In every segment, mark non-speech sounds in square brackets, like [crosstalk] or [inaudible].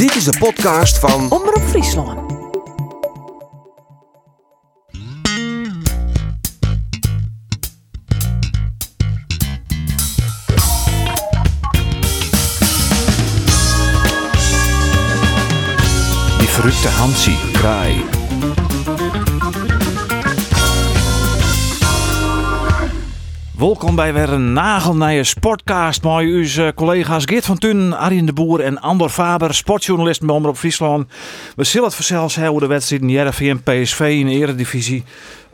Dit is de podcast van Omroep Friesland. Die verrukte Hansie, kraai. Welkom bij weer een nagelnije sportcast met uw eh, collega's Geert van Tun, Arjen de Boer en Andor Faber, sportjournalist bij Omroep Friesland. We zullen het vanzelfs hebben de wedstrijd in JRV PSV in de eredivisie.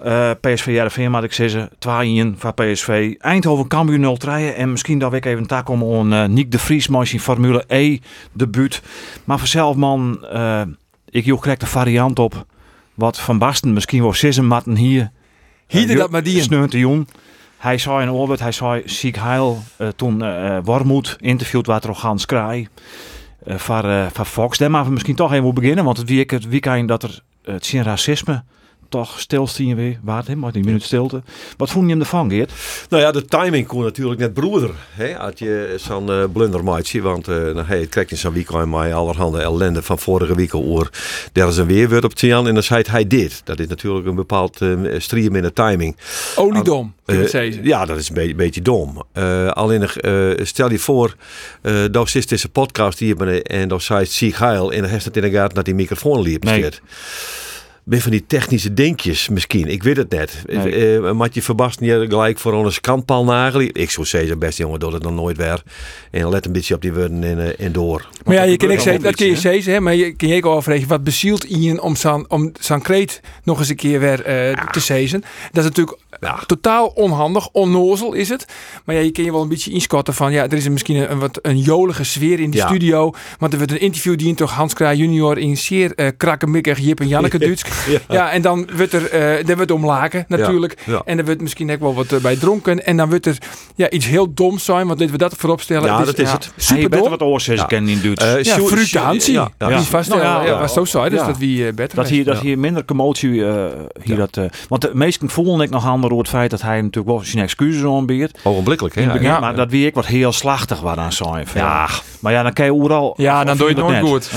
Eh PSV JRV, moet ik zeggen, 2 van PSV. Eindhoven Cambuur 0-3 en misschien dat ik even tak om aan uh, Nick de Vries zijn Formule E debuut. Maar vanzelf man, eh, ik joeg correct de variant op. Wat Van Basten misschien wel sissen matten hier. Hierde dat maar die. Sneun te jong. Hij zei in Orbit, hij zei ziek heil eh, toen uh, Wormoed interviewd er ook Hans Kraai van, van Fox. Daar maar we misschien toch even beginnen, want het week het weekend dat er het racisme toch stilstien weer waard, hè, maar die minuut stilte. Wat vond je hem ervan, Geert? Nou ja, de timing kon natuurlijk net broeder. Hè, had je zo'n uh, blunder maatje, want uh, nou, hey, het krijgt in zo'n weekend mij allerhande ellende van vorige week oor. Daar is een weerwoord op Tian en dan zei hij dit. Dat is natuurlijk een bepaald uh, stream in de timing. Oliedom, uh, Ja, dat is een beetje, beetje dom. alleen stel je voor, dat is deze podcast hier en dan zei zie heil en dan heeft het in de gaten dat die microfoon liep. Nee ben van die technische denkjes misschien. Ik weet het net. Nee. Uh, Matje Verbast niet gelijk voor een kantpaal nagelen. Ik zou zeggen, beste jongen, doe het dan nooit weer. En let een beetje op die woorden en, en door. Maar ja, je kan ik zeggen, dat kun je zeggen, hè, maar je kan je ook overwegen wat bezielt Ian om zijn om zijn kreet nog eens een keer weer uh, ja. te zezen. Dat is natuurlijk ja. totaal onhandig, onnozel is het. Maar ja, je kan je wel een beetje inschatten van, ja, er is misschien een, een wat een jolige sfeer in de ja. studio. Want er wordt een interview die toch Hans Kraai junior in zeer uh, krakkemikkig Jip en Janneke [laughs] Duits. [laughs] Ja. ja. en dan wordt er, uh, er wordt omlaken natuurlijk. Ja. En er wordt misschien ook wel wat uh, bij dronken. En dan wordt er ja, iets heel doms zijn, want dit we dat voorop stellen. Ja, dat is het. Super beter wat oorzaken ja. kennen in Duits. Uh, ja, fruitatie. Ja, ja. Die is vast nou, ja, ja, was zo saai, dus dat wie beter Dat hier, dat hier minder commotie, hier dat, want de meesten voelen ik nog ander over het feit dat hij natuurlijk wel zijn excuses aanbiedt. Ogenblikkelijk, hè? Ja, maar dat wie ik wat heel slachtig was aan zijn. Ja, maar ja, dan kan je overal. Ja, dan doe je het nooit goed.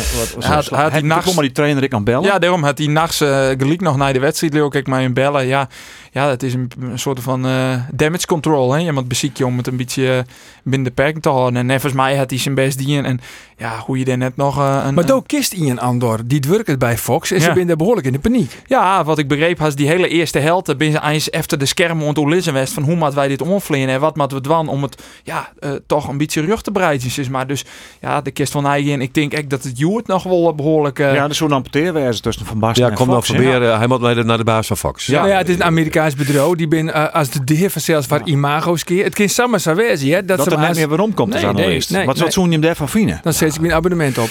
Had hij nachts maar die trainer ik aan bellen. Ja, daarom had hij nachts gelijk nog naar de wedstrijd, Leo, kijk mij een bellen. Ja, ja, dat is een, een soort van uh, damage control. Hè? Je moet beziekje om het een beetje binnen de perken te houden. En volgens mij had hij zijn best dienen. En ja, hoe je er net nog uh, een... Maar dan kist Ian Andor, die werkt bij Fox. En ja. ze zijn behoorlijk in de paniek. Ja, wat ik begreep was die hele eerste helte. Ben ze eens efter de schermen ontolissen west. Van hoe moeten wij dit omvliegen en wat moeten we doen om het ja, toch een beetje rug te breiden. Is maar dus ja, de kist van eigen. Ik denk echt dat het Joert nog wel behoorlijk... ja, dus zo'n amputeerwijze tussen Van Basten ja, en kom nog proberen. Hij moet naar de baas van Fox. Ja, ja, het is een Bedrijf. Die ben uh, als de heer van zelfs van imago's keer. Het kan samen zijn wezen, hè? Dat, dat er als... niet meer waarom komt nee, nee, nee, Wat nee. zou je hem daarvan vinden? Dan zet ik mijn abonnement op.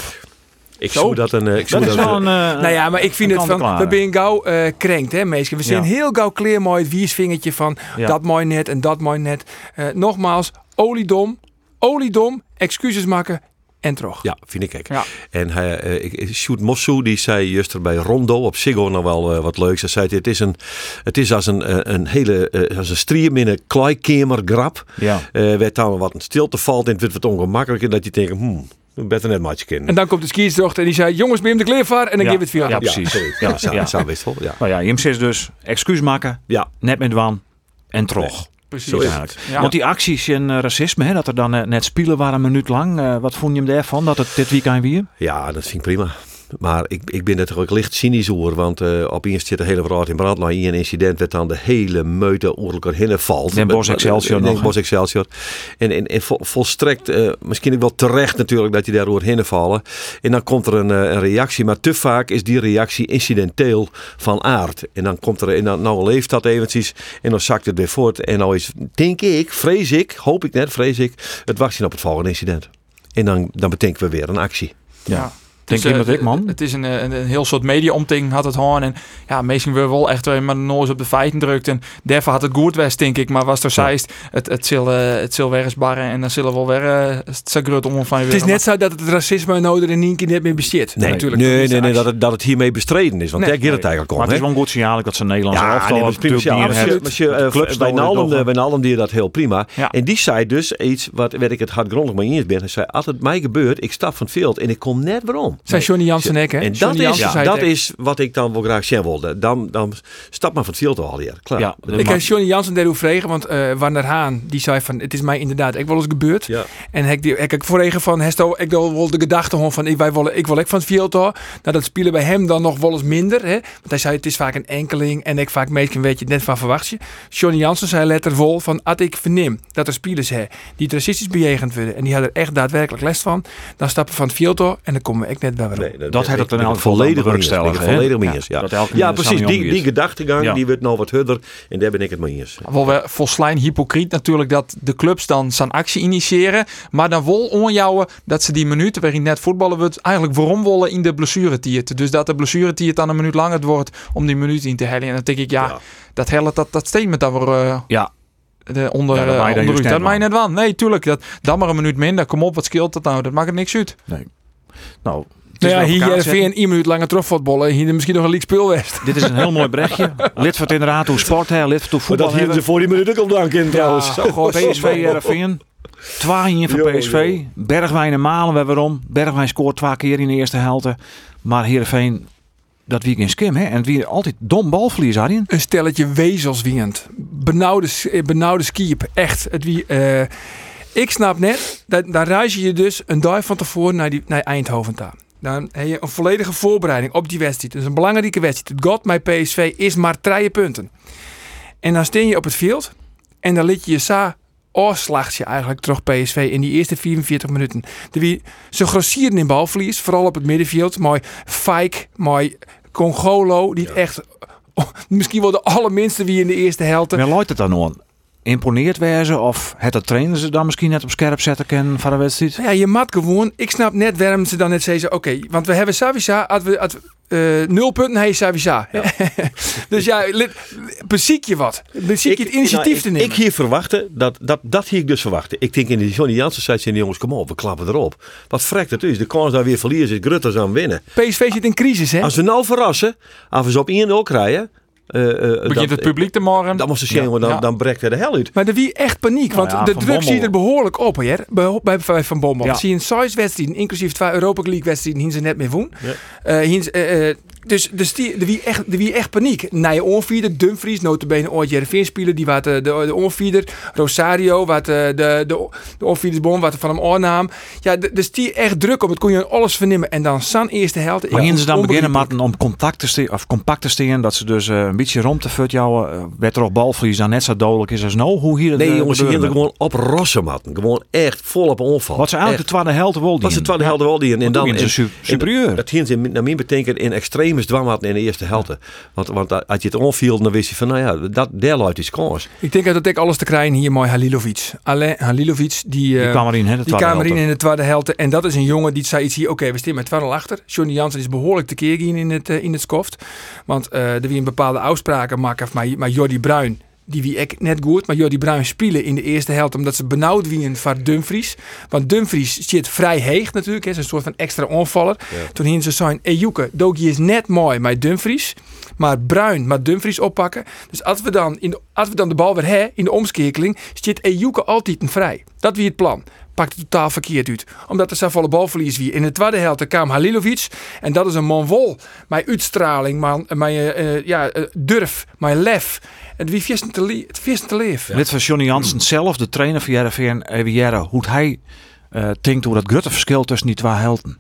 Ik zou dat een. Ik dat is wel een. Uh, nou ja, maar ik vind het van. We zijn gauw uh, krenkt, hè, meestal. We zijn ja. heel gauw kleer mooi het wiesvingertje van ja. dat mooi net en dat mooi net. Uh, nogmaals, oliedom, oliedom, excuses maken en terug. Ja, vind ik ook. Ja. En hij, uh, ik, Sjoerd Mossou, die zei juist er bij Rondo op Siggo nog wel uh, wat leuks. Hij zei, het is, een, het is als een, uh, een hele, uh, als een striem in een kleikamergrap. Ja. Uh, werd dan wat een stilte valt en het wordt wat ongemakkelijker dat je denkt, hmm, beter net matje kennen. En dan komt de skiesdochter en die zei, jongens, ben je de kleervaar? En dan ja. geef het via. Ja, precies. Ja, ja, zo, ja. ja. Nou ja, dus, excuus maken, ja. net met wan en. Nee. Precies. Zo is het. Ja. Want die acties en uh, racisme, hè, dat er dan uh, net spelen waren een minuut lang. Uh, wat vond je hem daarvan, dat het dit weekend weer? Ja, dat vind ik prima. Maar ik, ik ben het ook licht cynisch over, want uh, opeens zit de hele wereld in brand. Nou, in een incident werd dan de hele meute oorlijk erheen valt. Den Bos Excelsior Den Bos Excelsior. En, en, en vol, volstrekt, uh, misschien ook wel terecht natuurlijk, dat je daardoor heen vallen. En dan komt er een, een, reactie, maar te vaak is die reactie incidenteel van aard. En dan komt er, en dan nou leeft dat eventjes, en dan zakt het weer voort. En nou is, denk ik, vrees ik, hoop ik net, vrees ik, het wachten op het volgende incident. En dan, dan bedenken we weer een actie. ja. Denk dus, uh, ik, man. Het is een, een, een heel soort media-omting had het gewoon. En ja, meestal we wel echt maar nooit op de feiten drukt. En daarvoor had het goed west, denk ik. Maar was er zeist, het, het uh, het zal weer eens barren. En dan zullen we wel weer uh, het om van Het is net zo dat het racisme nodig in één keer net meer bestaat. Nee, natuurlijk. Nee, nee, nee, dat het, dat het hiermee bestreden is. Want nee, daar gaat het eigenlijk om. Maar het is wel een goed signaal dat ze Nederlandse ja, elftal nee, prima, ja, Bij Nalden die dat heel prima. En die zei dus iets wat werd ik het hard grondig mee eens ben. Hij zei, als het mij gebeurt, ik stap van het veld en ik kom net waarom. Zijn Johnny Jansen en ik, hè? En dat, is, dat is wat ik dan wel graag zien wilde. Dan, dan stap maar van het veld al hier. Klaar. Ja, Ik heb Johnny Jansen daar vregen, want eh Warner Haan die zei van het is mij inderdaad ik wel eens gebeurd. Ja. En heb ik heb ik vorige van Hesto ik wil de gedachte gewoon van ik wij willen ik wil ik van het veld hoor. Nou dat spelen bij hem dan nog wel eens minder, hè? Want hij zei het is vaak een enkeling en ik vaak meest weet je het net van verwacht je. Johnny Jansen zei letter vol van als ik verneem dat er spelers hè die het racistisch bejegend worden en die hadden er echt daadwerkelijk les van, dan stappen we van het veld en dan komen ik net Nee, Dat had het geval volledig dan bewerkstelligen, mee eens. hè? Volledig mee Ja, eens, ja. Ja, mens precies. Die, die gedachtegang Ja. die wordt nou wat harder. En daar ben ik het mee eens. Wel weer volslijn hypocriet natuurlijk dat de clubs dan zijn actie initiëren. Maar dan wel onjouwen dat ze die minuten waarin net voetballen wordt eigenlijk waarom willen in de blessuretiert. Dus dat de blessuretiert dan een minuut langer wordt om die minuut in te hellen. En dan denk ik, ja, Ja. dat hele dat, dat statement dat we eh, Ja, de onder, Ja, dat dan dat net mag je net wel. Nee, tuurlijk. Dat, dan maar een minuut minder. Kom op, wat scheelt dat nou? Dat maakt er niks uit. nou... Nou ja, hier elkaar Heerenveen zetten. één minuut langer terugvoetballen. Hier misschien nog een league speelwest. [laughs] Dit is een heel mooi berichtje. [laughs] Lid van het inderdaad hoe sport, hè, lid van voetbal. dat hielden ze voor die minuten ook dank in trouwens. PSV Heerenveen. Twee van Jo, PSV. Bergwijn en Malen we waarom. Bergwijn scoort twee keer in de eerste helft. Maar Heerenveen, dat wie geen skim. Hè? En het wie altijd dom balverlies hadden. een stelletje wezels wiend. Benauwde, eh, benauwde skiep. Echt. Het wie, eh, ik snap net, dat, dan reis je dus een dag van tevoren naar, die, naar Eindhoven toe. Dan heb je een volledige voorbereiding op die wedstrijd. Het is een belangrijke wedstrijd. Het God mijn PSV is maar drie punten. En dan steen je op het veld. En dan liet je je sa oorslacht je eigenlijk terug PSV in die eerste 44 minuten. De wie, ze grossieren in balverlies, vooral op het middenveld. Mooi Fike, mooi Congolo, die echt oh, misschien wel de allerminste wie in de eerste helft. Maar loopt het dan aan? Imponeerd wezen of het de trainer ze dan misschien net op scherp zetten kennen van de wedstrijd? Ja, je mat gewoon. Ik snap net waarom ze dan net zeggen. Oké, want we hebben Savisa. Als we, als we, eh, nul punten, hij is Savisa. dus ja, beziek je wat. Beziek je het initiatief nou, te ik, nemen. ik hier verwachten, dat, dat, dat hier ik dus verwachten. Ik denk in de Johnny Jansen zei de jongens, kom op, we klappen erop. Wat frekt het is. De kans dat we weer verliezen is Grutters aan winnen. PSV zit in crisis, hè? Als we nou verrassen, als we ze op 1-0 krijgen. Eh, eh, Begint dat- het publiek te morgen. Dan moest ze zien, want dan, Ja. dan breekt er de hel uit. Maar er wie echt paniek, want Nou ja, de druk zie je er behoorlijk op, hè? Bij, bij, bij Van Bommel. Ja. Zie je een size wedstrijden, inclusief twee Europa League wedstrijden, hien ze net mee woen. Ja. Ze, dus dus die, er wie echt, er wie echt paniek. Nije onvierder, Dumfries, notabene ooit Jereveen spelen, die wat eh, de, de onvierder, Rosario, wat eh, de, de, de onvierdersbom, wat van hem oornaam. Ja, dus die echt druk op, het kon je alles vernemen. En dan San eerste helft. Maar ja, ze dan beginnen met om contact te steken, of compact te steken, dat ze dus eh, een beetje rond te fut jouwen, eh, werd er op balverlies dan net zo dodelijk is als nou? Hoe hier het Nee jongens, ze met- gewoon op rossen matten. Gewoon echt vol op onval. Wat ze eigenlijk Echt. de tweede helft wel Dat is de dienen. tweede helft wel die. En, dan ze superieur. Dat ging ze naar mijn betekent in extremis dwangmatten in de eerste helft. Want, want als je het onviel, dan wist je van, nou ja, dat deel luidt die scores. Ik denk dat ik alles te krijgen hier mooi Halilovic. Alain Halilovic, die... Die eh, kwam erin, hè, de Die tweede kamer in de tweede helft. En dat is een jongen die zei iets hier. Oké, we staan met 2 achter. Johnny Jansen is behoorlijk tekeer in het, eh, in het skoft. Want eh er wie een bepaalde afspraken maken. Maar, maar Jordi Bruin, die wie ik net goed. Maar Jordi Bruin spelen in de eerste helft. Omdat ze benauwd wien van Dumfries. Want Dumfries zit vrij heeg natuurlijk. Is een soort van extra onvaller. Toen hingen ze zijn. Ejuke, Dogi is net mooi met Dumfries. Maar Bruin maar Dumfries oppakken. Dus als we dan, in de, als we dan de bal weer hebben in de omschakeling. Zit Ejuke altijd een vrij. Dat wie het plan pakt het totaal verkeerd uit. Omdat er zo volle balverlies wie. In de tweede helft kwam Halilovic. En dat is een man vol. Mijn uitstraling, man, mijn eh, ja, eh, durf, mijn lef. En wie te, het te leven. Lid van Johnny Jansen zelf, de trainer van even jaren, hoe hij eh denkt hoe dat grote verschil tussen die twee helden.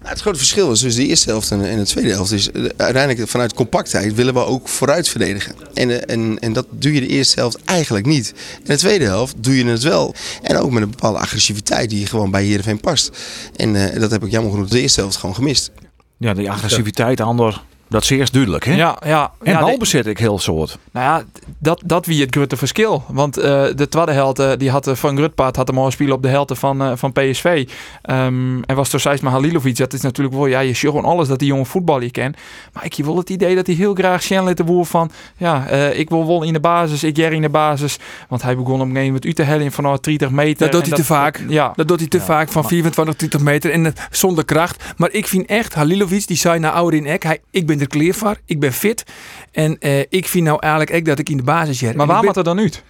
Nou, het grote verschil is tussen de eerste helft en, en de tweede helft. Is eh, uiteindelijk vanuit compactheid willen we ook vooruit verdedigen. En, eh, en, en dat doe je de eerste helft eigenlijk niet. In de tweede helft doe je het wel. En ook met een bepaalde agressiviteit die gewoon bij Heerenveen past. En eh, dat heb ik jammer genoeg de eerste helft gewoon gemist. Ja, die agressiviteit, ander, dat is eerst duidelijk. Hè? Ja, ja. En ja, de- balbezit ik heel soort. Nou ja, dat, dat wie het grote verschil. Want eh, de tweede helft, eh, die had eh, van Grutpaard had een mooi spelen op de helft van, eh, van PSV. Ehm, en was door Seisma Halilovic. Dat is natuurlijk wel, ja, je ziet gewoon alles dat die jonge voetballer kent. Maar ik heb wel het idee dat hij heel graag Sjen de boer van, ja, eh, ik wil wel in de basis, ik jij in de basis. Want hij begon op een gegeven moment uit te hellen vanuit 30 meter. Dat doet hij te vaak. Ja. Dat doet hij te Ja, vaak van maar- 24, 20 meter en zonder kracht. Maar ik vind echt, Halilovic, die zei naar ouder in Ek, hij, ik ben er klaar voor, ik ben fit. En eh, ik vind nou eigenlijk echt dat ik in de basis zit. Maar waar moet er dan uit?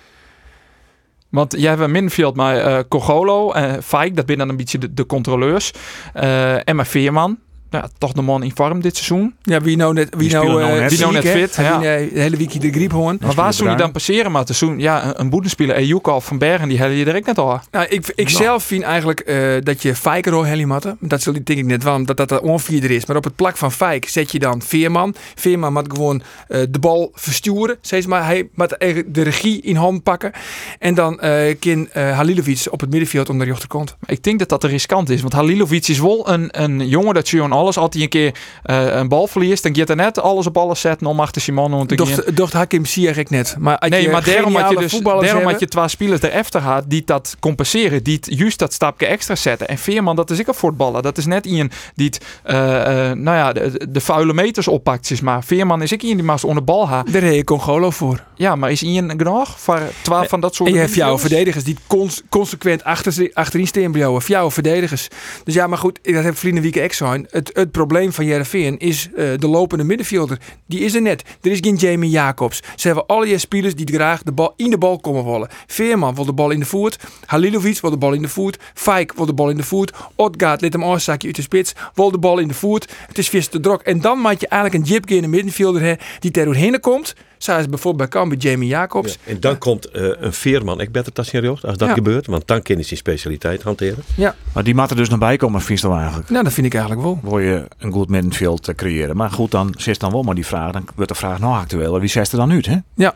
Want jij hebt een middenveld met eh Cogolo en Fijk, dat zijn dan een beetje de, de controleurs. Eh, en met Veerman. Ja, toch de man in vorm dit seizoen. Ja, wie nou net, wie Die nou, nou eh, net. Wie nou net fit, ja. die, eh, de hele week de griep hoorn. Maar waar zou je dan passeren? Maar te zoen, ja, een, een boedenspeler, Ejuka of Van Bergen, die hadden je direct net al. Nou, ik, ik zelf vind eigenlijk eh, dat je Fijker hoor Helly matten. Dat zul ik denk ik net wel, omdat dat de onvierder is. Maar op het plak van Fijk zet je dan Veerman. Veerman moet gewoon eh, de bal versturen. Steeds maar hij moet de regie in hand pakken. En dan eh kan eh, Halilovic op het middenveld onder de komt. Ik denk dat dat te riskant is. Want Halilovic is wel een, een jongen dat je aan alles, als hij een keer eh, een bal verliest, dan gaat er net alles op alles zetten om achter Simon te gaan. Docht, docht Hakim Ziyech ik net. Maar Nee, maar daarom had je dus daarom had je twee spelers erachter had die dat compenseren, die het juist dat stapje extra zetten. En Veerman, dat is ik een voetballer. Dat is net iemand die het, eh, eh, nou ja, de, de vuile meters oppakt, zeg maar. Veerman is ik iemand die maar onder bal gaat. Daar je Congolo voor. Ja, maar is Ian genoeg voor twaalf van dat soort En je hebt jouw verdedigers die cons- consequent achter, achterin. Of jouw verdedigers. Dus ja, maar goed, dat heb Vrienden Wieke Ex zijn. Het, probleem van Jereveen is eh, de lopende middenvelder. Die is er net. Er is geen Jamie Jacobs. Ze hebben alle je spelers die graag de bal in de bal komen willen. Veerman wil de bal in de voet. Halilovic wil de bal in de voet. Fijk wil de bal in de voet. Odgaard let hem afzakje uit de spits. Wil de bal in de voet. Het is vis te druk. En dan maak je eigenlijk een jip in de middenvelder die ter doorheen komt. Zoals bijvoorbeeld bij Cambuur Jamie Jacobs. En dan komt eh, een veerman ik beter serieus als dat Ja. gebeurt. Want dan hij zijn specialiteit hanteren. Ja, Maar die moet er dus nog bij komen, vind je dan eigenlijk? nou dat vind ik eigenlijk wel. Wil je een goed middenveld eh, creëren. Maar goed, dan zit dan wel maar die vraag. Dan wordt de vraag nog actueel. Wie zet er dan uit, hè? Ja.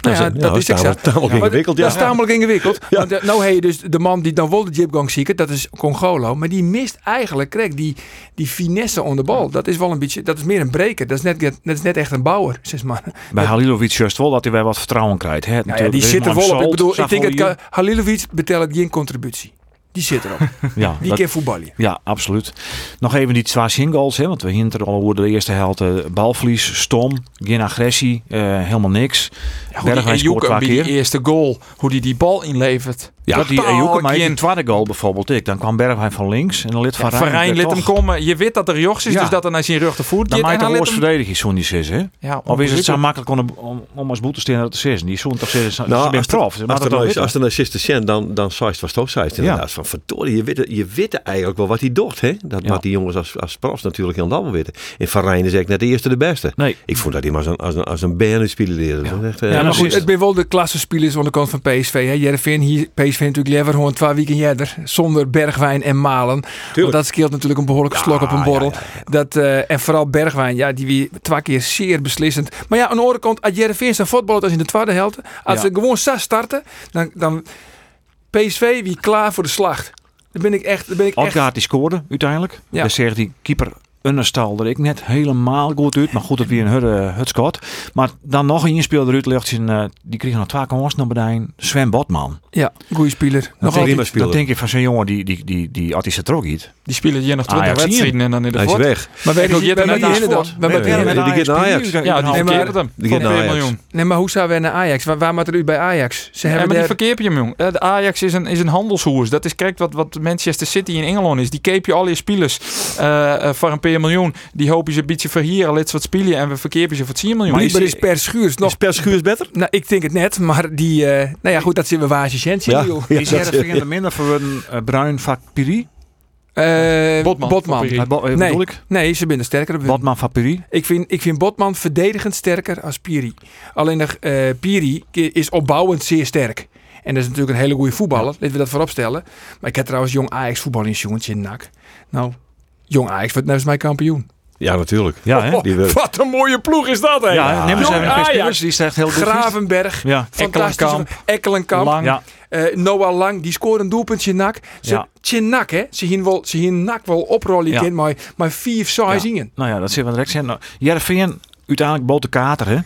Nou ja, Ja, dat is tamelijk- exact. tamelijk ingewikkeld, ja. Dat is tamelijk ingewikkeld. Want eh, nou je dus de man die dan wel de jibgang zieken, dat is Congolo. Maar die mist eigenlijk, krijg die, die finesse onder de bal. Dat is wel een beetje, dat is meer een breker. Dat is net, dat is net echt een bouwer, [laughs] zeg maar. Bij Halilovic juist wel dat hij weer wat vertrouwen krijgt. Hè? Nou die is zit er wel op. Ik bedoel, ik denk dat Halilovic betelt geen contributie. Die zit erop. [laughs] Ja, Die dat- kan voetballen. Ja, absoluut. Nog even die twee singles, hè, want we hinten al over de eerste helft. eh, balverlies, stom, geen agressie, eh, helemaal niks. Ja, hoe die Bergwijn scoort die keer. eerste goal, hoe die die bal inlevert. Ja, dat die Ejuke, maar in de tweede goal bijvoorbeeld ik. Dan kwam Bergwijn van links en dan lid van Ja, Van Rijn liet hem komen. Je weet dat er jochs is, Ja. dus dat er naar zijn rug te voet Dan maakt de hij hem- verdediging zo'n die zes, hè? Ja, Of is het zo makkelijk om, om, om als boete te dat te zes? Die zo'n toch zes, nou, Nou, ze zijn als, er, prof. ze als, er nou, weten. als er een assistent dan, dan zei het was toch zei het inderdaad. Van verdorie, je weet, je weet eigenlijk wel wat hij doet. Hè? Dat Ja. maakt die jongens als, als profs natuurlijk helemaal wel weten. En Van Rijn is eigenlijk net de eerste de beste. Nee. Ik vond dat hij maar als een, als een, als een spelen leerde. Eh, Ja, maar goed, is- het ben wel de klasse spelers aan de kant van PSV. Hè. Jereveen hier, PSV natuurlijk liever gewoon twee weken jeder. Zonder Bergwijn en Malen. Want dat scheelt natuurlijk een behoorlijke slok op een borrel. Dat, eh, en vooral Bergwijn, ja, die weer twee keer zeer beslissend. Maar ja, aan de andere kant, als Jereveen zijn voetbal als in de tweede helft. Als ze gewoon zes starten, dan, dan PSV wie klaar voor de slacht. Dan ben ik echt... Dan ben ik echt Odgaard die scoorde uiteindelijk. Ja. Dan zegt die keeper Unnestal er ik net helemaal goed uit. Maar goed, dat weer een hudde hutskot. Maar dan nog een speler eruit ligt. in, eh, die kreeg nog twee kansen naar beneden. Sven Botman. ja, goede speler. Nog prima altijd. speler. Dan denk ik van zo'n jongen die, die, die, die, als hij ze trok niet. Die spelen hier nog 20 Ajax wedstrijden en dan in de Hij is weg. Maar wil wij- je wij- nee, die gaat naar Ajax. Ja, die verkeerd hem. Die gaat naar 2 Ajax. miljoen. Nee, maar hoe zou wij naar Ajax? Waar, waar moet er u bij Ajax? Ze Ja, hebben maar die je, jong. Eh, De Ajax is een, is een handelshoers. Dat is correct wat, wat Manchester City in Engeland is. Die keep je al je spelers eh, eh, voor een paar miljoen. Die hoop je ze een beetje verhieren, lid wat spelen en we verkeerpen ze voor 10 miljoen. Blijkbaar is per schuurs nog... Is per schuurs beter? Nou, ik denk het net, maar die... eh, nou ja, goed, dat zien we waar Jensen Ja. Is er er minder voor een eh, bruin vak Piri? Eh, Botman. Botman. Nee. bedoel ik? Nee, ze binnen sterker. Botman van Piri? Ik vind, ik vind Botman verdedigend sterker als Piri. Alleen nog, eh, Piri is opbouwend zeer sterk. En dat is natuurlijk een hele goede voetballer. Laten we dat voorop stellen. Maar ik heb trouwens jong Ajax voetbal in jongetje in nak. Nou, jong Ajax wordt net mij kampioen. Ja, natuurlijk. Ja, hè? Die Wat een mooie ploeg is dat, hè? Ja, neem eens even een Ajax. spelers. Die is echt heel goed. Gravenberg. Ja. Ekkelenkamp. Ekkelenkamp. Lang. Ja. Eh, Noah Lang, die scoort een doelpuntje nak. Ze, Ja. Tje nak, hè. Ze zien wel, ze nak wel oprollen Ja. in, maar, maar vier size in. Nou ja, dat zit wat direct zijn. Nou, Jereveen, uiteindelijk bood de kater, hè?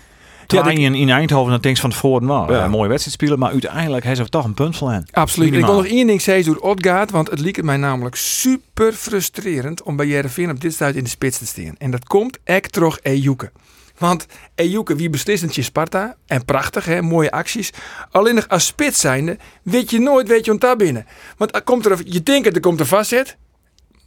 Ja, je in, in Eindhoven dan denkt van tevoren, nou, Ja. een mooie wedstrijd spelen. Maar uiteindelijk heeft ze toch een punt van Absoluut. Minimaal. Ik wil nog één ding zeggen door Odgaard, want het liep mij namelijk super frustrerend om bij Jereveen op dit stuit in de spits te staan. En dat komt echt terug Ejuke. Want Ejuke, wie beslissend je Sparta, en prachtig, hè, mooie acties. Alleen nog als spits zijnde, weet je nooit, weet je ont daar binnen. Want komt er, je denkt dat er komt een vastzet,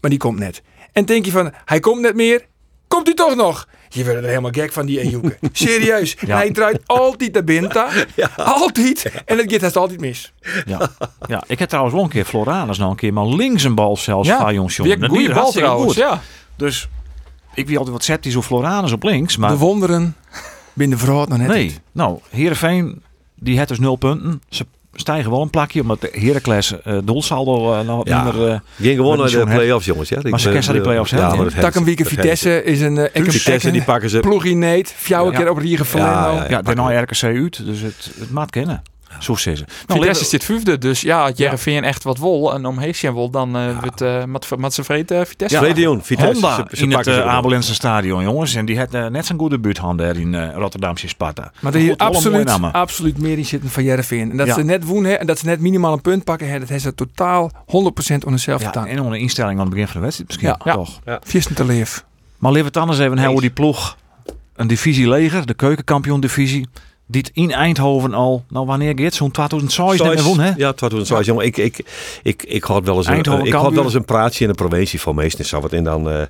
maar die komt net. En denk je van, hij komt net meer, komt hij toch nog? Je wordt er helemaal gek van die Ejuke. [laughs] Serieus. En hij draait altijd naar binnen. daar. Altijd. En het gaat altijd mis. Ja. ja, ik heb trouwens wel een keer Floranus nog een keer, maar links een bal zelfs Ja, van jongens een goede bal trouwens. Ja. Dus ik wie altijd wat sceptisch of Floranus op links, maar De wonderen binnen de vrouw nog net. nee. Nou, Heerenveen, die heeft dus nul punten. Ze stijgen wel een plakje, omdat Heracles eh doelsaldo wat Ja. minder... eh, Ging gewoon naar de play-offs, jongens. Ja. Maar ze kennen die play-offs, hè? Ja, week Vitesse is een uh, Vitesse, die pakken ze. ploegineet. Fjouwe Ja. keer op Riegen verleden. Ja, al. ja, ja, daarna RKC uit, dus het, het maat kennen. Zo zeggen ze. Nou, Vitesse zit vijfde, dus ja, als Jereveen echt wat wol en om Heesje wil, dan eh wordt uh, met, met vreed eh, Vitesse. Ja. Vitesse. Honda ze- ze in het uh. Abelense stadion, jongens. En die had eh, net zo'n goede buurt daar in eh, Rotterdamse Sparta. Maar er hier absoluut, absoluut meer in zitten van Jereveen. En dat Ja. ze net woenen en dat ze net minimaal een punt pakken, hè, dat heeft ze totaal 100% onder zelf Ja, gedaan. en onder instelling aan het begin van de wedstrijd misschien. Ja. Ja. Toch. Viersten te leef. Maar we het anders even hoe die ploeg een divisie leger, de keukenkampioen divisie, die het in Eindhoven al, nou wanneer gaat zo'n 2006 net Zoals- won, hè? Ja, 2006. Jongen, ik, ik, ik, ik had wel eens een, ik had wel eens een praatje in de provincie van meest en zo wat. En dan, eh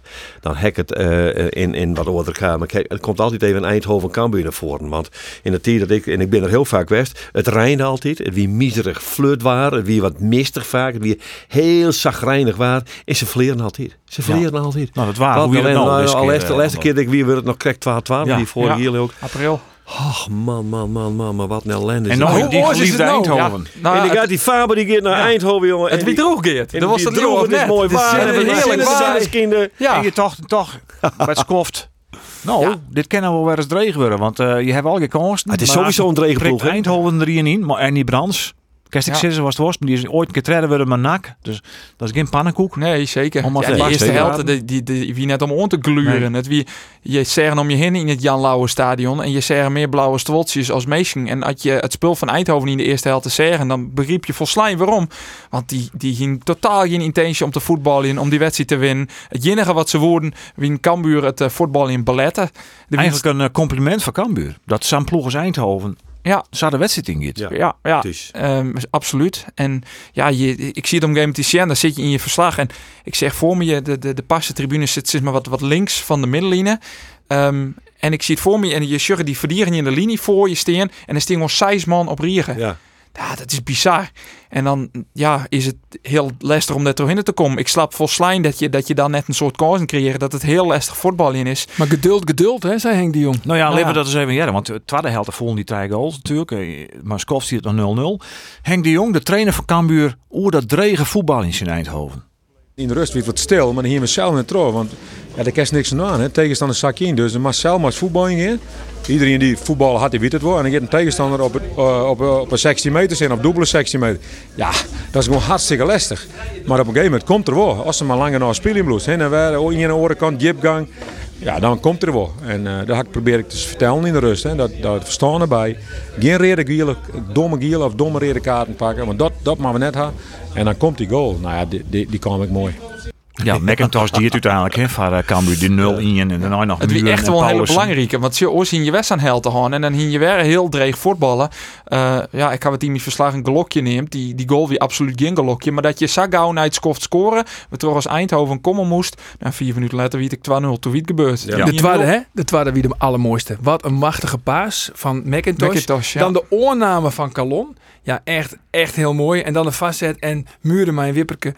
dan hek het eh, in, in wat ouder kamer. Kijk, het komt altijd even Eindhoven Cambuur naar voren. Want in de tijd dat ik, en ik ben er heel vaak geweest, het reinde altijd. Het wie miserig flut waren, het wie wat mistig vaak, het wie heel zagrijnig waren. En ze verleren altijd. Ze verleren altijd. Nou, dat waren hoe je alleen nou al eens de laatste, keer dat ik wie werd het nog krijgt 12 12 Ja. die vorige Ja. jaar ook. April. Ach man, man, man, man, man, wat een ellende. En nou. Hoe die oud is geliefde het nou? Eindhoven. Nou, en die gaat die Faber die gaat naar Ja. Eindhoven, jongen. het wie droog geert. Dat was het droog, droog het is net. mooi waar. En heerlijk waar. En je toch, toch met skoft. [laughs] Nou, Ja. dit kennen we wel weer eens dreig worden, want eh, je hebt al je kansen. Het is maar sowieso een hè? Eindhoven erin in, maar Ernie Brands. Kerst ik Ja. was het was, maar die is ooit een keer treden worden met nak. Dus dat is geen pannenkoek. Nee, zeker. Om Ja, lachen. eerste Zeker. helft, die, die, die, wie net om te gluren. Het wie, je zeggen om je heen in het Jan Lauwe stadion en je zeggen meer blauwe stwoltjes als meesten. En als je het spul van Eindhoven in de eerste helft te zeggen, dan begreep je volslijn waarom. Want die, die ging totaal geen intentie om te voetballen in, om die wedstrijd te winnen. Het enige wat ze woorden, wie Cambuur het uh, voetballen in balletten. De Eigenlijk een eh, compliment van Cambuur. Dat zijn ploeg als Eindhoven Ja. zou de wedstrijd in. Ja. Ja, ja. Dus. Absoluut. En ja, je, ik zie het op een game met dan zit je in je verslag. En ik zeg voor me, je, de, de, de passentribune zit zeg maar wat, wat links van de middenlijnen. Ehm, en ik zie het voor me en je sjuggen die verdieren in de linie voor je steen. En dan staan gewoon zes man op riegen. Ja. Ja, dat is bizar. En dan ja, is het heel lastig om daar doorheen te komen. Ik slap volslijn dat je, dat je dan net een soort kansen creëert. Dat het heel lastig voetbal in is. Maar geduld, geduld, hè, zei Henk de Jong. Nou ja, Ja. laten we dat eens even jaren. Want de tweede helft volgen die drie goals natuurlijk. Maar Skof ziet het nog 0-0. Henk de Jong, de trainer van Cambuur. Oeh, dat dregen voetbal in zijn Eindhoven. In de rust werd wat stil, maar dan hier we zelf net terug. Want ja, daar kan niks aan. Hè. Tegenstander zak je in. Dus de Marcel maar voetbal in. Iedereen die voetballen had, die weet het wel. En dan gaat een tegenstander op, eh, op, eh, op een 16 meter zijn, op dubbele 16 meter. Ja, dat is gewoon hartstikke lastig. Maar op een gegeven moment komt er wel. Als ze maar langer naar spelen bloed. Heen en weer, in de orenkant, jipgang. Ja, dan komt er wel. En eh dat probeer ik te vertellen in de rust. Hè. Dat, dat verstaan erbij. Geen reden domme gielen of domme reden kaarten pakken. Want dat, dat moeten we net hebben. En dan komt die goal. Nou ja, die, die, die kwam ik mooi. Ja, McIntosh die het uiteindelijk hè, van uh, Cambuur die 0 in en daarna nog Het is echt en wel een hele Paulussen. belangrijke. Want je ooit in je wedstrijd aan te gaan. En dan hing je weer heel dreig voetballen. Eh, ja, ik heb het in mijn verslag een gelokje neemt. Die, die goal weer absoluut geen gelokje. Maar dat je zo gauw naar het scoren. We toch als Eindhoven komen moest. En vier minuten later weet ik 2-0. Toen wie het gebeurd. Ja. De tweede, hè? De tweede wie de allermooiste. Wat een machtige paas van McIntosh. Ja. Dan de oorname van Calon. Ja, echt, echt heel mooi. En dan de vastzet en Muren mijn wipperke.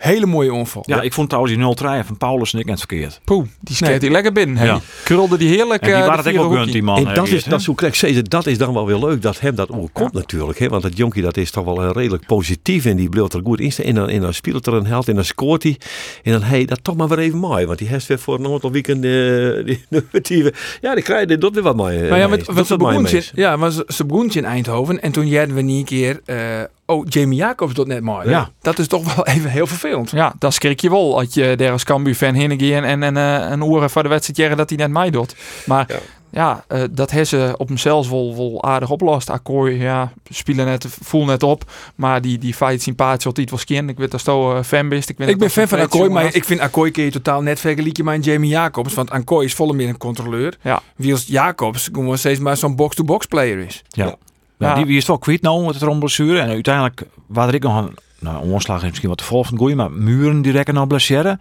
Hele mooie onval. Ja, ik vond trouwens die 0-3 van Paulus niet net verkeerd. Poeh, die skeert Nee. die lekker binnen. Hey. Ja. Krulde die heerlijk. En die eh, waren het ook wel gunt, die man. En dat eh, is, dat, krijg zeggen, dat is dan wel weer leuk dat hem dat overkomt natuurlijk. Hè? Want dat jonkie dat is toch wel een redelijk positief en die bleef er goed in staan. En dan, en dan speelt er een held en dan scoort hij. En dan hey, dat toch maar weer even mooi. Want die heeft weer voor een aantal weekend eh, die, [laughs] die, ja, die krijgt dat weer wat mooi. Maar ja, met, wat ze ja, maar ze, in Eindhoven. En toen jerden we niet een keer... eh, oh, Jamie Jacobs doet net mooi. Ja. Dat is toch wel [laughs] even heel vervelend. Ja, dan schrik je wel. Als je daar als Cambuur-fan heen gaat en, en eh, een uur voor de wedstrijd jaren dat hij net mij doet. Maar Ja. ja, eh, dat hebben ze op hemzelf wel, wel aardig oplost. Akkooi, ja, spelen net, voel net op. Maar die, die feit sympathisch altijd was kind. Ik weet dat zo uh, fan bent. Ik, Ik ben fan van Akkooi, maar ik vind Akkooi kun je totaal net vergelijken met Jamie Jacobs. Want Akkooi is volle meer een controleur. Ja. Wiels Jacobs gewoon steeds maar zo'n box-to-box player is. Ja. Ja. Ja, Ja. Die, die is wel kwijt nou met het romblessure. En uiteindelijk, waar ik nog een nou, een omslag is misschien wat te vol van Goeie, maar muren die rekken nou blesseren.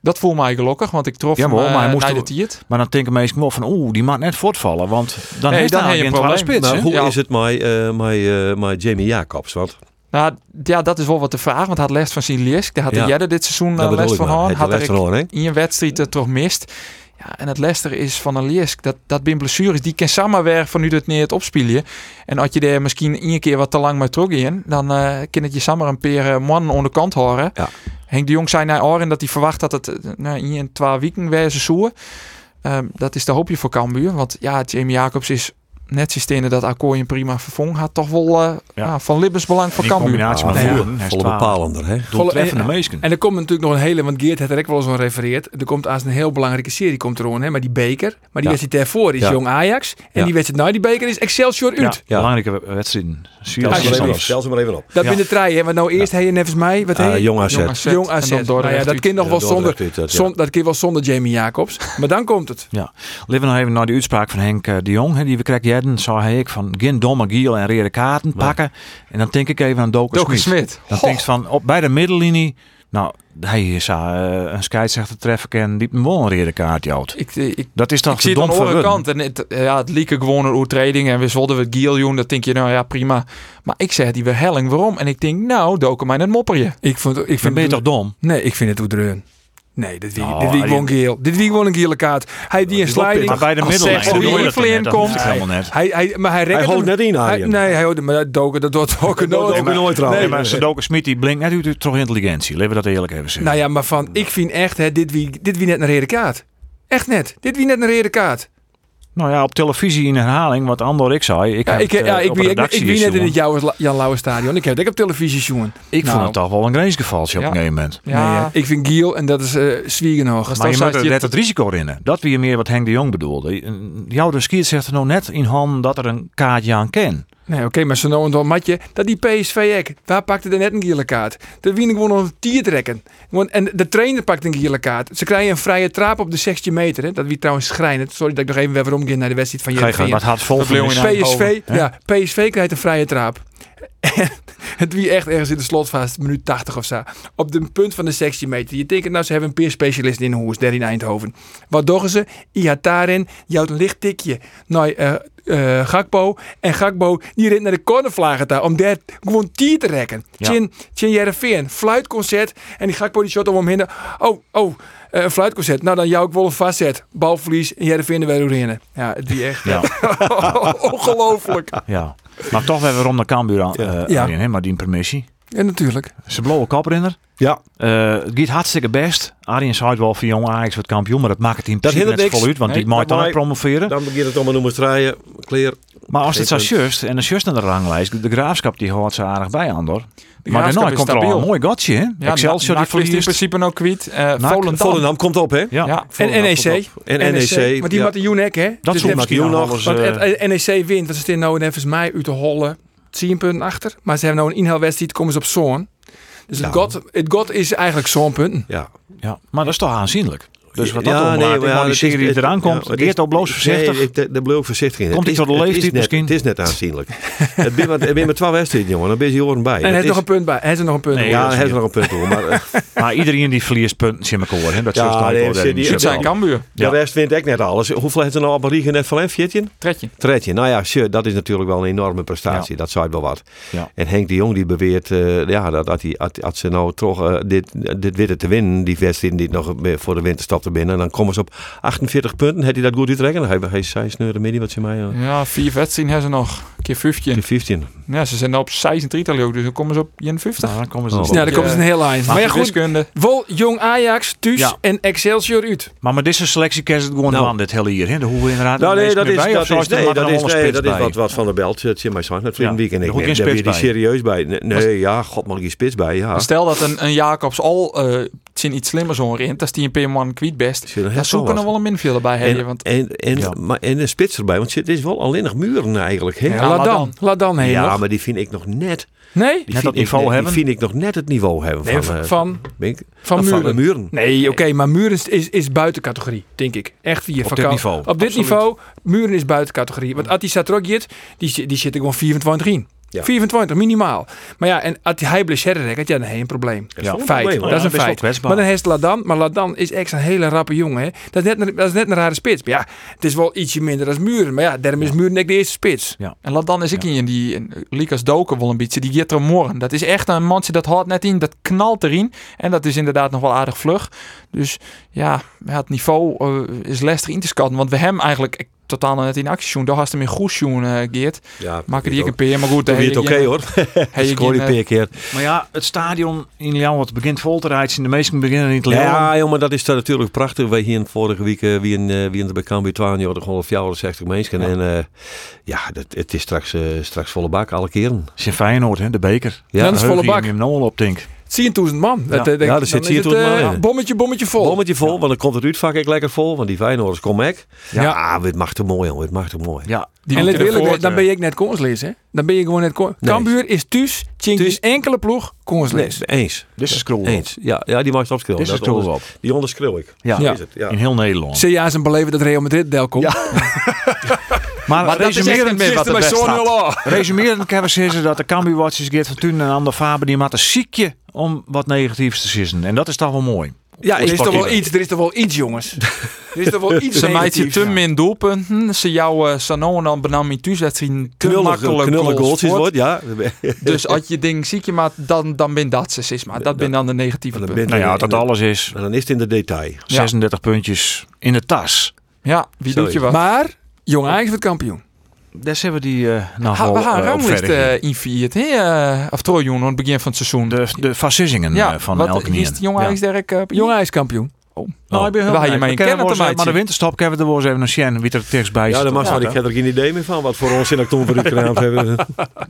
Dat voelt mij gelukkig, want ik trof Ja, hem maar uh, hij moest naar de er- tiert. Maar dan denken mensen wel van, oeh, die mag net voortvallen. Want dan Nee, heeft dan hij je een probleem. spits. Maar hè? hoe Ja. is het met, eh, met, eh, met Jamie Jacobs? Want Nou, ja, dat is wel wat de vraag. Want hij had les van zijn Liesk. Daar had Ja. de dit seizoen eh, bedoel les ik van maar. gehad. Had er in een wedstrijd eh, toch mist. Ja, en het Leicester is van een. Dat, dat bin blessures. Die kan samen weer van nu het neer het opspelen. En als je er misschien één keer wat te lang mee terug in, dan eh kan het je samen een paar eh, man aan de kant horen. Ja. Henk de Jong zei naar Oren dat hij verwacht dat het eh, nou, in twee weken wezen zou. Ehm, dat is de hoopje voor Cambuur. Want ja, Jamie Jacobs is net systeem dat Akkooi een prima vervong had. Toch wel eh, Ja. ja, van levensbelang voor In Cambuur. combinatie met Ah, Voeren. volle- bepalender, hè? Doeltreffende En- meesken. En er komt natuurlijk nog een hele, want Geert heeft er ook wel eens een refereerd. Er komt als een heel belangrijke serie komt er aan, hè, maar die beker. Maar die Ja. wedstrijd daarvoor is Ja. Jong Ajax. En Ja. die wedstrijd nou die beker is Excelsior. Ja. belangrijke wedstrijden. Stel ze, maar even op. alsjeblieft. Stel ze maar even op. Dat Ja. ben de trein, hè. Want nou eerst je nevens mij, wat Ah, je? jong AZ. Jong AZ. En Nou dat kind nog wel zonder, dat kind wel zonder Jamie Jacobs. Maar dan komt het. Ja. Leven nog even naar die uitspraak van Henk eh, de Jong. Hè, die we krijgen zou hij ik van geen domme giel en rode kaarten pakken. En dan denk ik even aan Doken Doken Smit. Smit. Dan denk ik van, op, bij de middellinie, nou, hij zou eh, een scheidsrechter treffen kan die hem wel een rode kaart jouwt. Ik, eh, ik, Dat is toch ik zie het aan de andere kant. En het, eh, ja, het lieke gewoon een oertreding. En we zouden we Giel doen. Dat denk je, nou ja, prima. Maar ik zeg die weer helling. Waarom? En ik denk, nou, doken mij net mopperje. Ik, vond, ik vind ben je het- toch dom? Nee, ik vind het oedreun. Nee, dit wie, Oh, dit wie die- gewoon geel. Dit wie gewoon een gele kaart. Hij die een sliding. Maar bij de Als middellijn, dat net, dat komt. hoeft helemaal net. Hij, hij, maar hij, Hij houdt net in, hij-. Nee, hij houdt maar dat doken, dat doet ook nooit. Ook nooit trouwens. Nee, maar Doken Smit die blinkt net uit toch intelligentie. Laten we dat eerlijk even zeggen. Nou ja, maar van, ik vind echt, hè, dit, wie, dit wie net een rode kaart. Echt net. Dit wie net een rode kaart. Nou ja, op televisie in herhaling, wat Andor ik zei. Ik, Ja, heb ik, het, ja, eh, ik, wie, ik, wie net in het Jan Lauwe stadion. Ik heb het ook op televisie zien. Ik Nou. vond het toch wel een grensgevalsje op Ja. een gegeven moment. Ja, Nee, ik vind Giel en dat is eh zwiegen nog. Dat Maar je moet er net het risico in. Dat wie meer wat Henk de Jong bedoelde. Jouw de skiert zegt er nou net in hand dat er een kaartje aan ken. Nee, oké, maar zo nou en dan matje. Dat die PSV ek. Waar pakte er net een gele kaart? De wien gewoon nog een tier trekken. Gewoon, en de trainer pakt een gele kaart. Ze krijgen een vrije trap op de 16 meter. Hè. Dat wie trouwens schrijnend. Sorry dat ik nog even weer omgaan naar de wedstrijd van Ga je Jereveen. wat hard vol Eindhoven, PSV, ja, PSV krijgt een vrije trap. En het [laughs] wie echt ergens in de slotfase, minuut 80 of zo. Op de punt van de 16 meter. Je denkt, nou, ze hebben een peerspecialist in hoes, daar in Eindhoven. Wat doen ze? Ihataren jouwt een licht tikje naar eh eh, Gakpo. En Gakpo, die rent naar de cornervlagen daar om daar gewoon tier te rekken. Ja. Chin, Chin Jereveen, fluitconcert. En die Gakpo die shot om hem heen. Oh, oh, een fluitconcert. Nou, dan jou ik wel een vastzet. Balverlies en Jereveen er weer doorheen. Ja, die echt. Ja. [laughs] Ongelooflijk. Ja. Maar toch weer waarom de Cambuur aan, eh, Ja. Arjen, hè, maar die permissie. Ja, natuurlijk. Ze blauwe koprenner. Ja. Eh het gaat hartstikke best. Arjen zei wel voor jong Ajax wordt kampioen, maar dat maakt het in Dat principe net voluit, want die maakt dan dat ook promoveren. Dan begint het allemaal noemen draaien. Clear. Maar als het zo just en de just aan de ranglijst, de graafschap die hoort ze aardig bij Andor. Maar daarna is komt er al stabiel. een mooi gotje, hè? Ja, Excelsior die is in verliest. principe nog kwijt. Eh NAC, Volendam. Volendam komt op, hè? Ja. Ja, En NEC. En NEC. Maar die ja. had de Junek, hè? Dat Dus Joen nog Want eh, NEC wint, want ze staan nou even mij uit de holle 10 punten achter. Maar ze hebben nou een inhaalwedstrijd, komen ze op zo'n. Dus het, Ja. got, het got is eigenlijk zo'n punten. Ja. ja, maar dat is toch aanzienlijk. Dus wat dat Ja, nee, maar ja, die het serie die eraan komt, ja, is- al bloos voorzichtig. Nee, ik- ben ik ook voorzichtig in. Komt Het hij tot de het is leeftijd net- misschien? Het is net aanzienlijk. [laughs] het ben maar- het ben maar wedstrijden, jongen. Dan ben je horen bij. En hij heeft nog een punt bij. Hij heeft er nog een punt. Ja, hij is heeft er nog een punt. Maar eh, [laughs] [laughs] Maar iedereen die verliest punten, zie ik hoor. hè. Dat Ja, nee, die- Het zijn Cambuur. De rest wint ik net alles. Hoeveel heeft er nou op Riege net van hem? 14? Trekje. Tretje. Nou ja, sure, dat is natuurlijk wel een enorme prestatie. Dat zei wel wat. En Henk de Jong die beweert eh, ja, dat, dat, hij, dat, ze nou toch eh, dit, dit witten te winnen, die wedstrijd die nog voor de winterstop te binnen, dan komen ze op 48 punten. Heeft hij dat goed uitrekken? Hij, hij zei sneuren midden wat ze mij. eh, Ja, vier wedstrijden hebben ze nog. Een keer 15. die 15. Ja, ze zijn op 36 ook, dus dan komen ze op 51. Nou, dan komen ze Oh. dus Ja, dan komt ze een heel eind. Maar ja, goed. Wiskunde. Vol Jong Ajax, Thuis Ja. en Excelsior uit. Maar met deze selectie kan ze het gewoon Nou. aan dit hele hier. Hè? De hoe inderdaad. Nou, nee, dat is, bij, dat is, er nee, dat is, nee, dat is wat, wat van der Belt. Het zit mij zo met Vrienden Ja, Weekend. er Ik daar ben je bij. serieus bij. Nee, ja, god mag je spits bij. Ja. Stel dat een, een Jacobs al zijn iets slimmer zo'n rint, als die een per man kwijt best. Dan het zoeken wel nog wel een midfielder bij hebben. En, Want en, en, Ja. maar, en een spits erbij, want het is wel alleen nog muren eigenlijk. Hè? Ja, Ja, laat dan. Laat dan heen nog. maar die vind ik nog net. Nee? Die Net vind dat ik niveau hebben? Die vind ik nog net het niveau hebben Nee, van, eh, van, ik- van of Muren. de muren. Nee, oké, maar Muren is, is, is buiten categorie, denk ik. Echt via Op dit niveau, Op dit absoluut. niveau, Muren is buiten categorie. Want Atti Satrogjet, die, die zit er gewoon 24 in. Ja. 24 minimaal. Maar ja, en als hij blessure raakt, ja, dan heb je een probleem. een Feit, dat is Ja, een feit. Maar dan heeft Ladan, maar Ladan is echt een hele rappe jongen. Hè. Dat, is net, een- dat is net een rare spits. Maar ja, het is wel ietsje minder dan Muren. Maar ja, daarom is Muren net de eerste spits. En laat dan is ik in die en Lucas Doken wel een beetje. Die er morgen. Dat is echt een mannetje dat houdt net in. Dat knalt erin. En dat is inderdaad nog wel aardig vlug. Dus ja, ja, het niveau eh, is lastig in te schatten. Want we hem eigenlijk totaal nog net in actie doen. Daar had hem in goed doen, eh Geert. Ja, Maken die ik een peer. Maar goed, Dan daar weer het oké je- hoor. [laughs] [laughs] heb je Scoor je geen, eh, een keer. Maar ja, het stadion in Ljouwert begint vol te rijden. De meesten beginnen niet te leren. Ja, jongen, dat is dan natuurlijk prachtig. Wij hier vorige week uh, wie in, uh, wie in de bekend bij 12 jaar gewoon 64 mensen. En uh, ja, dat, het is straks, uh, straks volle bak alle keren. Zijn Feyenoord, hè, de beker. Ja, dat is volle bak. Je hem nou al op, denk 10.000 man. Ja. Dat, eh, Ja, dan er zit is het, 10.000 man eh, in. Bommetje, bommetje vol. Bommetje vol, want dan komt het uitvak ik lekker vol. Want die Feyenoorders komen ik. Ja, Ja. het mag te mooi, jongen. Het mag te mooi. Ja, die en let moeten willen, ervoor, dan ben je net koonslees, hè? Dan ben je gewoon net koons. Nee. Cambuur is thuis, tjink Thuis. is enkele ploeg Nee, koonslees. eens. dit is scroll. Eens. Ja, ja die mag je opschrijven. Dit is Dat scroll op. Die onderschreeuw ik. Ja, Ja. Is het, ja. in heel Nederland. Zie je aan zijn beleven dat Real Madrid del komt? Ja. [laughs] Maar, Maar dat is resumerend, meer wat er best resumerend kan we zeggen dat de Cambuur-watchers Geert van Thun en Ander Faber die maakt een ziekje om wat negatiefs te sissen. En dat is toch wel mooi. Ja, er is toch wel iets, er is toch wel iets, jongens. Er is toch wel [laughs] iets Ze maakt je negatiefs. te min doelpunten. Ze jouw uh, Sanon dan benam in thuiswedstrijd te makkelijk knullig goals wordt, ja. [laughs] Dus als je ding ziek je maakt, dan, dan ben dat ze sis maar. Dat ben dan de negatieve Dan punten. Nou ja, dat dan- alles is En dan is het in de detail. 36 puntjes in de tas. Ja, wie doet je is wat? Maar, jong Ajax wordt kampioen. Daar hebben we die eh nog Ha, we gaan eh, gegaan. uh, invierd, hè? Uh, of Trojon, aan het begin van het seizoen. De, de fascisingen ja, eh, van wat elke is het jong Ajax Derek? Uh, Jong Ajax kampioen. Oh, Nou, ik ben heel je mee We kennen te Maar de winterstop hebben we er wel eens even een Sjen wie er tegenstbij Ja, zit. dan mag Ja, maar. Ik heb er geen idee meer van wat voor ons in oktober uitgenaamd [laughs] hebben.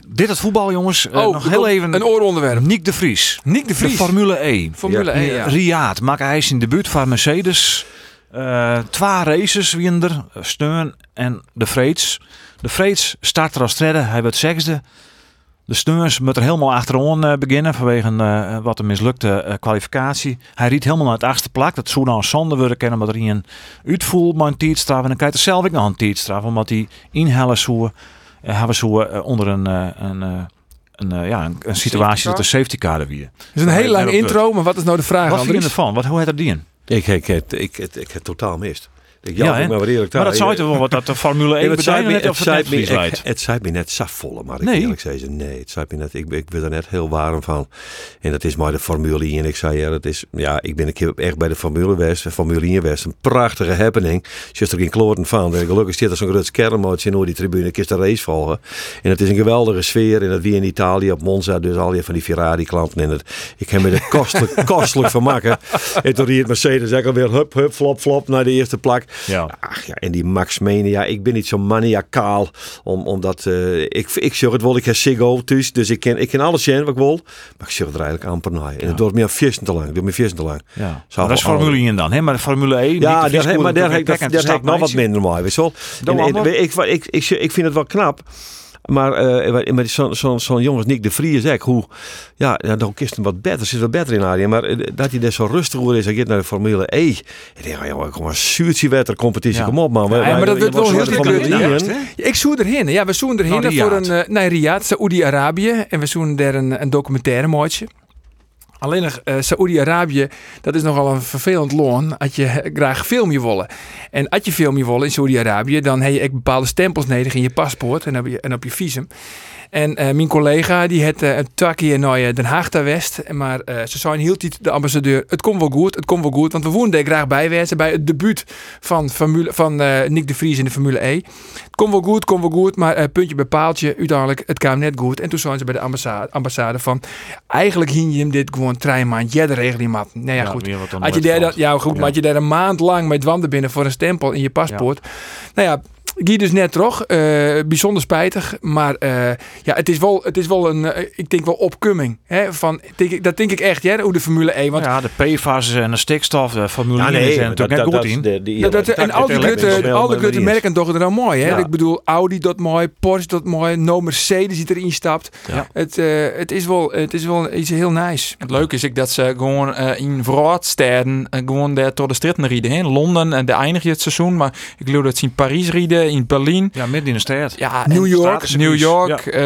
Dit het voetbal, jongens. Eh, Oh, nog heel even. Een ooronderwerp. Nick de Vries. Nick de De Vries. Formule E. Formule Ja. 1, ja. Riyadh maakt hij zijn debuut van Mercedes. Eh twee races wien er. Steun en de Vreeds. De Vreeds start er als derde. Hij wordt zesde. De Steurs moet er helemaal achterom eh, beginnen vanwege eh, wat een mislukte eh, kwalificatie. Hij riet helemaal naar het achtste plak. Dat zou nou zonde worden kennen, omdat hij een uitvoel maar een tijdstraf. En dan krijgt hij zelf ook nog een tijdstraf, omdat hij inhellen zou, eh, hebben zou eh, onder een, eh, een, eh, een, eh, ja, een, een situatie dat de safety car er weer. Het is een hele lange intro, maar wat is nou de vraag, Wat vind je ervan? Wat, hoe heet dat die in? Ik, ik, ik, ik, ik, heb totaal mist. Ik Ja, ja, maar wat eerlijk Maar dat zou je toch wel wat dat de Formule 1 Nee, het zei me, net het zei me, Friesland. het, het zei me net safvolle, maar ik Nee. eerlijk zeggen. Nee, het zei me net, ik, ben- ik ben er net heel warm van. En dat is maar de Formule 1. En ik zei, ja, dat is, ja, ik ben een keer echt bij de Formule West, Formule 1 West. Een prachtige happening. Je er geen kloten van bent. Gelukkig zit er zo'n groot schermmootje in die tribune. Ik de race volgen. En het is een geweldige sfeer. En dat wie in Italië op Monza, dus al die van die Ferrari klanten in het. Ik heb me er kostelijk, [laughs] kostelijk van maken. En toen riet Mercedes ook alweer hup, hup, flop, flop naar de eerste plak. Ja. Ach ja, en die Max Mene, ja, ik ben niet zo maniacaal. Om, omdat, eh, ik, ik zeg het wel, ik heb Siggo thuis, dus ik ken, ik ken alles zien wat ik wil. Maar ik zeg het er eigenlijk amper naar. En het doet me al viesten te lang. Het doet me viesten te lang. Ja. Dat is Formule 1 dan, hè? Maar de Formule 1... Ja, daar heb, maar daar heb ik, nog wat minder mooi. Weet je wel. En- en- ik, ik, ik vind het wel knap. Maar eh met zo'n zo, zo jongens, Nick de Vries, zeg, hoe, ja, ja, dan kist hem wat beter, zit wat beter in Arjen. Maar eh, dat hij dus zo rustig wordt is, hij gaat naar de Formule E. Ik denk, ja, joh, kom maar, zuurtje wetter competitie, Ja. kom op man. Ja, maar dat wordt wel heel? 1. Ik zoen erheen. Ja, we zoen erheen Naar voor Riyadh. een... Uh, nee, Riyadh, Saoedi-Arabië. En we zoen daar een, een documentaire maatje. Alleen nog, eh Saoedi-Arabië, dat is nogal een vervelend loon als je eh, graag film je willen. En als je film je willen in Saoedi-Arabië, dan heb je bepaalde stempels nodig in je paspoort en op je, en op je visum. En eh, mijn collega die had eh, een takje naar eh, Den Haag daar West. Maar ze zijn hield niet de ambassadeur. Het komt wel goed, het komt wel goed. Want we daar graag bij wezen bij het debuut van, Formule, van Nick de Vries in de Formule E. Het komt wel goed, het komt wel goed. Maar puntje bij paaltje, uiteindelijk, het kwam net goed. En toen zijn ze bij de ambassade, ambassade van... Eigenlijk hing je hem dit gewoon trein maand. Jij de regeling maat. Nou ja, goed. Had je, daar, ja, goed, maar had je daar een maand lang met wanden binnen voor een stempel in je paspoort. Nou ja, Guy dus net toch. eh, bijzonder spijtig. Maar eh, ja, het is wel, het is wel een, eh, ik denk wel opkoming. Hè, van, denk ik, dat denk ik echt, hè, hoe de Formule 1. Want ja, de PFAS en de stikstof, de Formule Ja, 1 nee, dat, natuurlijk net goed in. de, die, dat, dat, en al die grote, al die merken toch er nou mooi. Hè? Ja. Ik bedoel, Audi dat mooi, Porsche dat mooi, no Mercedes die erin stapt. Ja. Het, eh, het, is wel, het is wel iets heel nice. Het leuke is ik dat ze gewoon eh, in vooruitsteden uh, gewoon daar door de stritten rieden. In Londen en de eindig je het seizoen, maar ik geloof dat ze in Parijs rieden, in Berlijn. Ja, midden in de stad. Ja, New en York. New York, eh,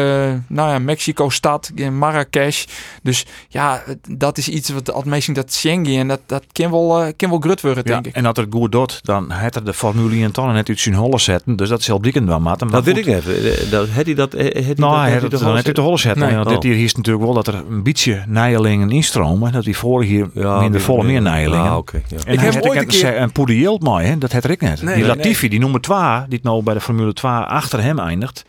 nou ja, Mexico-stad, in Marrakesh. Dus ja, dat is iets wat mensen dat Schengen en dat, dat kan wel, kan wel grut worden, Ja, denk ik. en dat het goed doet, dan had er de Formule 1 tonnen net uit zijn holle zetten. Dus dat is heel blikken wel, Maarten. Maar Dat weet ik niet. Eh, dat- Had hij dat? Had hij Nou, dat- hij had had hij het dan net uit de holle zetten. Nee. Want Oh. dit hier is natuurlijk wel dat er een beetje nijelingen instromen. Dat die vorig hier Ja, minder volle meer nijelingen. Ah, oké. ja. En Ik hij heb ooit ook een keer- een Poeder Yield mooi, hè? dat had ik net. Nee, die nee, Latifi, die nummer 2, die nou bij de Formule 2 achter hem eindigt.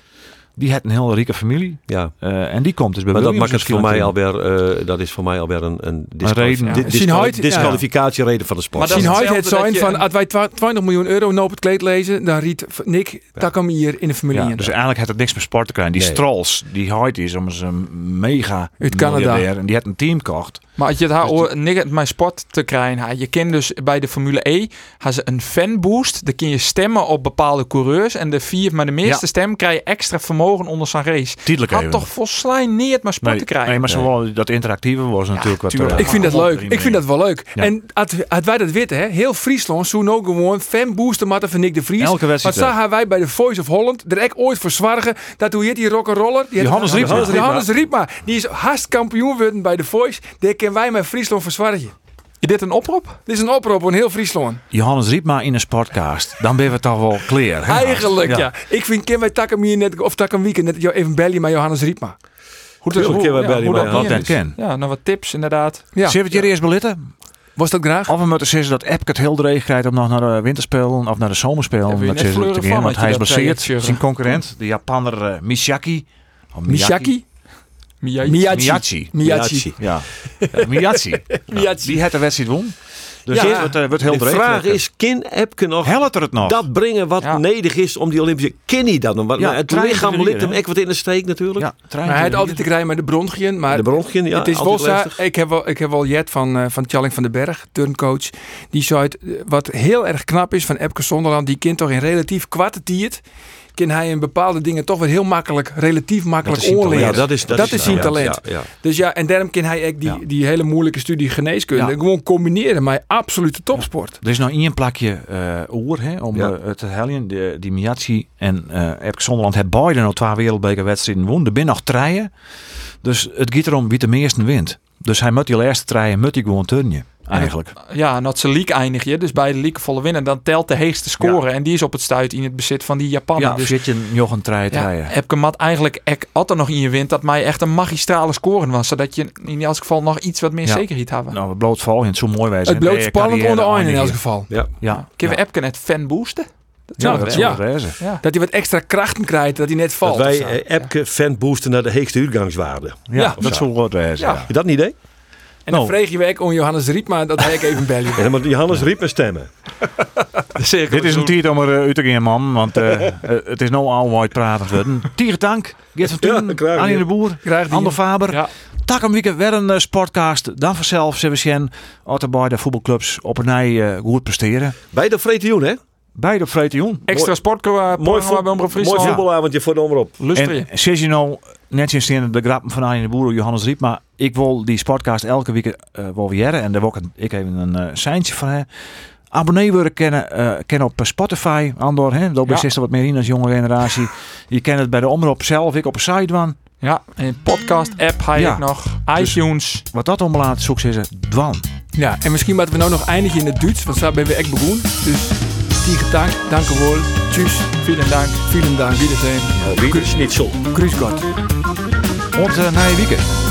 Die had een hele rieke familie. Ja. Eh, en die komt dus bij Maar dat maakt het voor mij alweer, eh, dat is voor mij alweer een, een, disqual- reden. di- Ja. disqual- ja. disqualificatiereden van de sport. Maar dat Zien het zijn dat van, als wij twa- 20 miljoen euro nou op het kleed lezen, dan riet Nick Takam hier in de familie. Ja, in. dus eigenlijk had het niks met sport te krijgen. Die Nee. Strolls, die Hoyt is om een mega Uit Canada. En die had een team gekocht. Maar als je het haar oor- niks met sport te krijgen, ha, je kent dus bij de Formule E, hebben ze een fanboost. Dan kun je stemmen op bepaalde coureurs. En de vier met de meeste Ja. stem krijg je extra vermogen onder zijn race. Tijdelijk Had even. toch volslijn niet maar sport Nee, te krijgen. nee, maar zo wel, dat interactieve was natuurlijk wat... tuurlijk. eh, Ik vind dat leuk. Ik vind dat wel leuk. Ja. En als wij dat weten, hè, heel Friesland zoen ook gewoon fanbooster matten van Nick de Vries. Elke wedstrijd, Want zagen wij bij de Voice of Holland er echt ooit voor zwargen. Dat hoe heet die rock'n'roller? Die Johannes Riepma. Johannes, Johannes Riepma. Die is haast kampioen geworden bij de Voice. Die wij met Friesland verzwargen. Is dit een oproep? Dit is een oproep aan heel Friesland. Johannes Riepma in een sportcast. Dan ben we toch wel clear. hè? Eigenlijk, ja. Ik vind, ken wij Takam hier net, of Takam Weekend, net even bellen met Johannes Riepma. Hoe kennen we bellen hoe dat dan is. ken. Ja, nou wat tips inderdaad. Ja. Zullen we het hier eerst belitten? Was dat graag? Of we moeten zeggen dat Epke het heel dreig krijgt om nog naar de winterspelen of naar de zomerspelen. Ja, dat van, gaan, want hij is dat baseerd. Zijn concurrent, de Japanner eh, Miyaki. Of Miyaki? Miyachi. Miyachi. Miyachi. Ja, ja Miyachi. [laughs] Miyachi. Die had de wedstrijd won. Dus Ja. het wordt, eh, wordt heel de vraag is, kan Epke nog Helpt er het nog? dat brengen wat Ja. nodig is om die Olympische... Hij dat nog? Want Ja, nou, het trein lichaam ligt hem echt wat in de steek natuurlijk. ja, Maar hij had te altijd te krijgen met de bronchien. Maar De bronchien, ja. het is wel ik heb wel, ik heb wel Jet van, eh van Tjalling van den Berg, turncoach. Die zei het, eh, wat heel erg knap is van Epke Zonderland, die kind toch in relatief kwarte tiert, kan hij in bepaalde dingen toch weer heel makkelijk, relatief makkelijk oorleren. Ja, dat is, dat Dat is zijn talent. Ja, ja. Dus ja, en daarom kan hij ook die, die hele moeilijke studie geneeskunde gewoon combineren met absolute topsport. Er is nou één plakje eh oer hè, om eh, het te helden. De, die Miyachi en eh Epke Zonderland hebben beide nou twee wereldbekerwedstrijden won. Er binnen nog treien. Dus het gaat erom wie de meeste wint. Dus hij moet die eerste treien moet hij gewoon turnen. Eigenlijk. Ja, en dat ze league eindig je. Dus bij de league volle winnen. Dan telt de heegste score. En die is op het stuit in het bezit van die Japaner. Ja, dus zit je nog een treien ja, treien. Epke mat eigenlijk ek, als er nog in je wint. Dat mij echt een magistrale score was. Zodat je in elk geval nog iets wat meer Ja. zekerheid hebben. Nou, het bloot val, het zo mooi wijzen. Het bloot spannend onder in elk geval. Ja. Ja, Kunnen we net fan boosten? Dat Ja, dat ja. Dat hij wat extra krachten krijgt, dat hij net Dat valt. of wij zo. eh, Epke fan boosten naar de heegste uitgangswaarde. Ja, Ja. dat zou wel wezen. Ja. Ja. Heb je dat een idee? En dan Nou. vreeg je weg om Johannes Riepma dat hij ook even bellen. En dan moet Johannes Riep me stemmen. Dit is een tijd om er eh, uit te gaan, man. Want eh, [laughs] eh, het is nou al white praten worden. Tier dank. Geert van Ja, Tuin, graag, Annie ja. de Boer. Ander Faber. Ja. Tak een weekend weer een eh, sportcast. Dan vanzelf, zullen we zien, altijd bij de voetbalclubs op een nij eh, goed presteren. Bij de Vreetioen, hè? Beide op Vreetioen. Extra sportprogramma Mooi, bij Omroep mooi voetbalavondje voor de omroep. Je. En je nou net sinds in de grappen van Arjen de Boer, Johannes Riep, maar ik wil die sportcast elke week eh wel weer en daar wil ik, een- ik even een eh seintje van hè. Abonnee worden kennen, eh kennen op Spotify, Andor, hè. Daar Ja. is er wat meer in als jonge generatie. Je kent het bij de omroep zelf, ik op een site van. Ja, en podcast app ga je Ja. ook nog. Dus- iTunes. Wat dat omlaat, zoek ze dwan. Ja, en misschien moeten we nou nog eindigen in het Duits, want daar ben we echt begonnen. Dus, tiege dank, dank u wel, tjus, Vielen dank. vielen dank, wiedersehen, niet zo. grüß Gott. Und uh, na je weekend.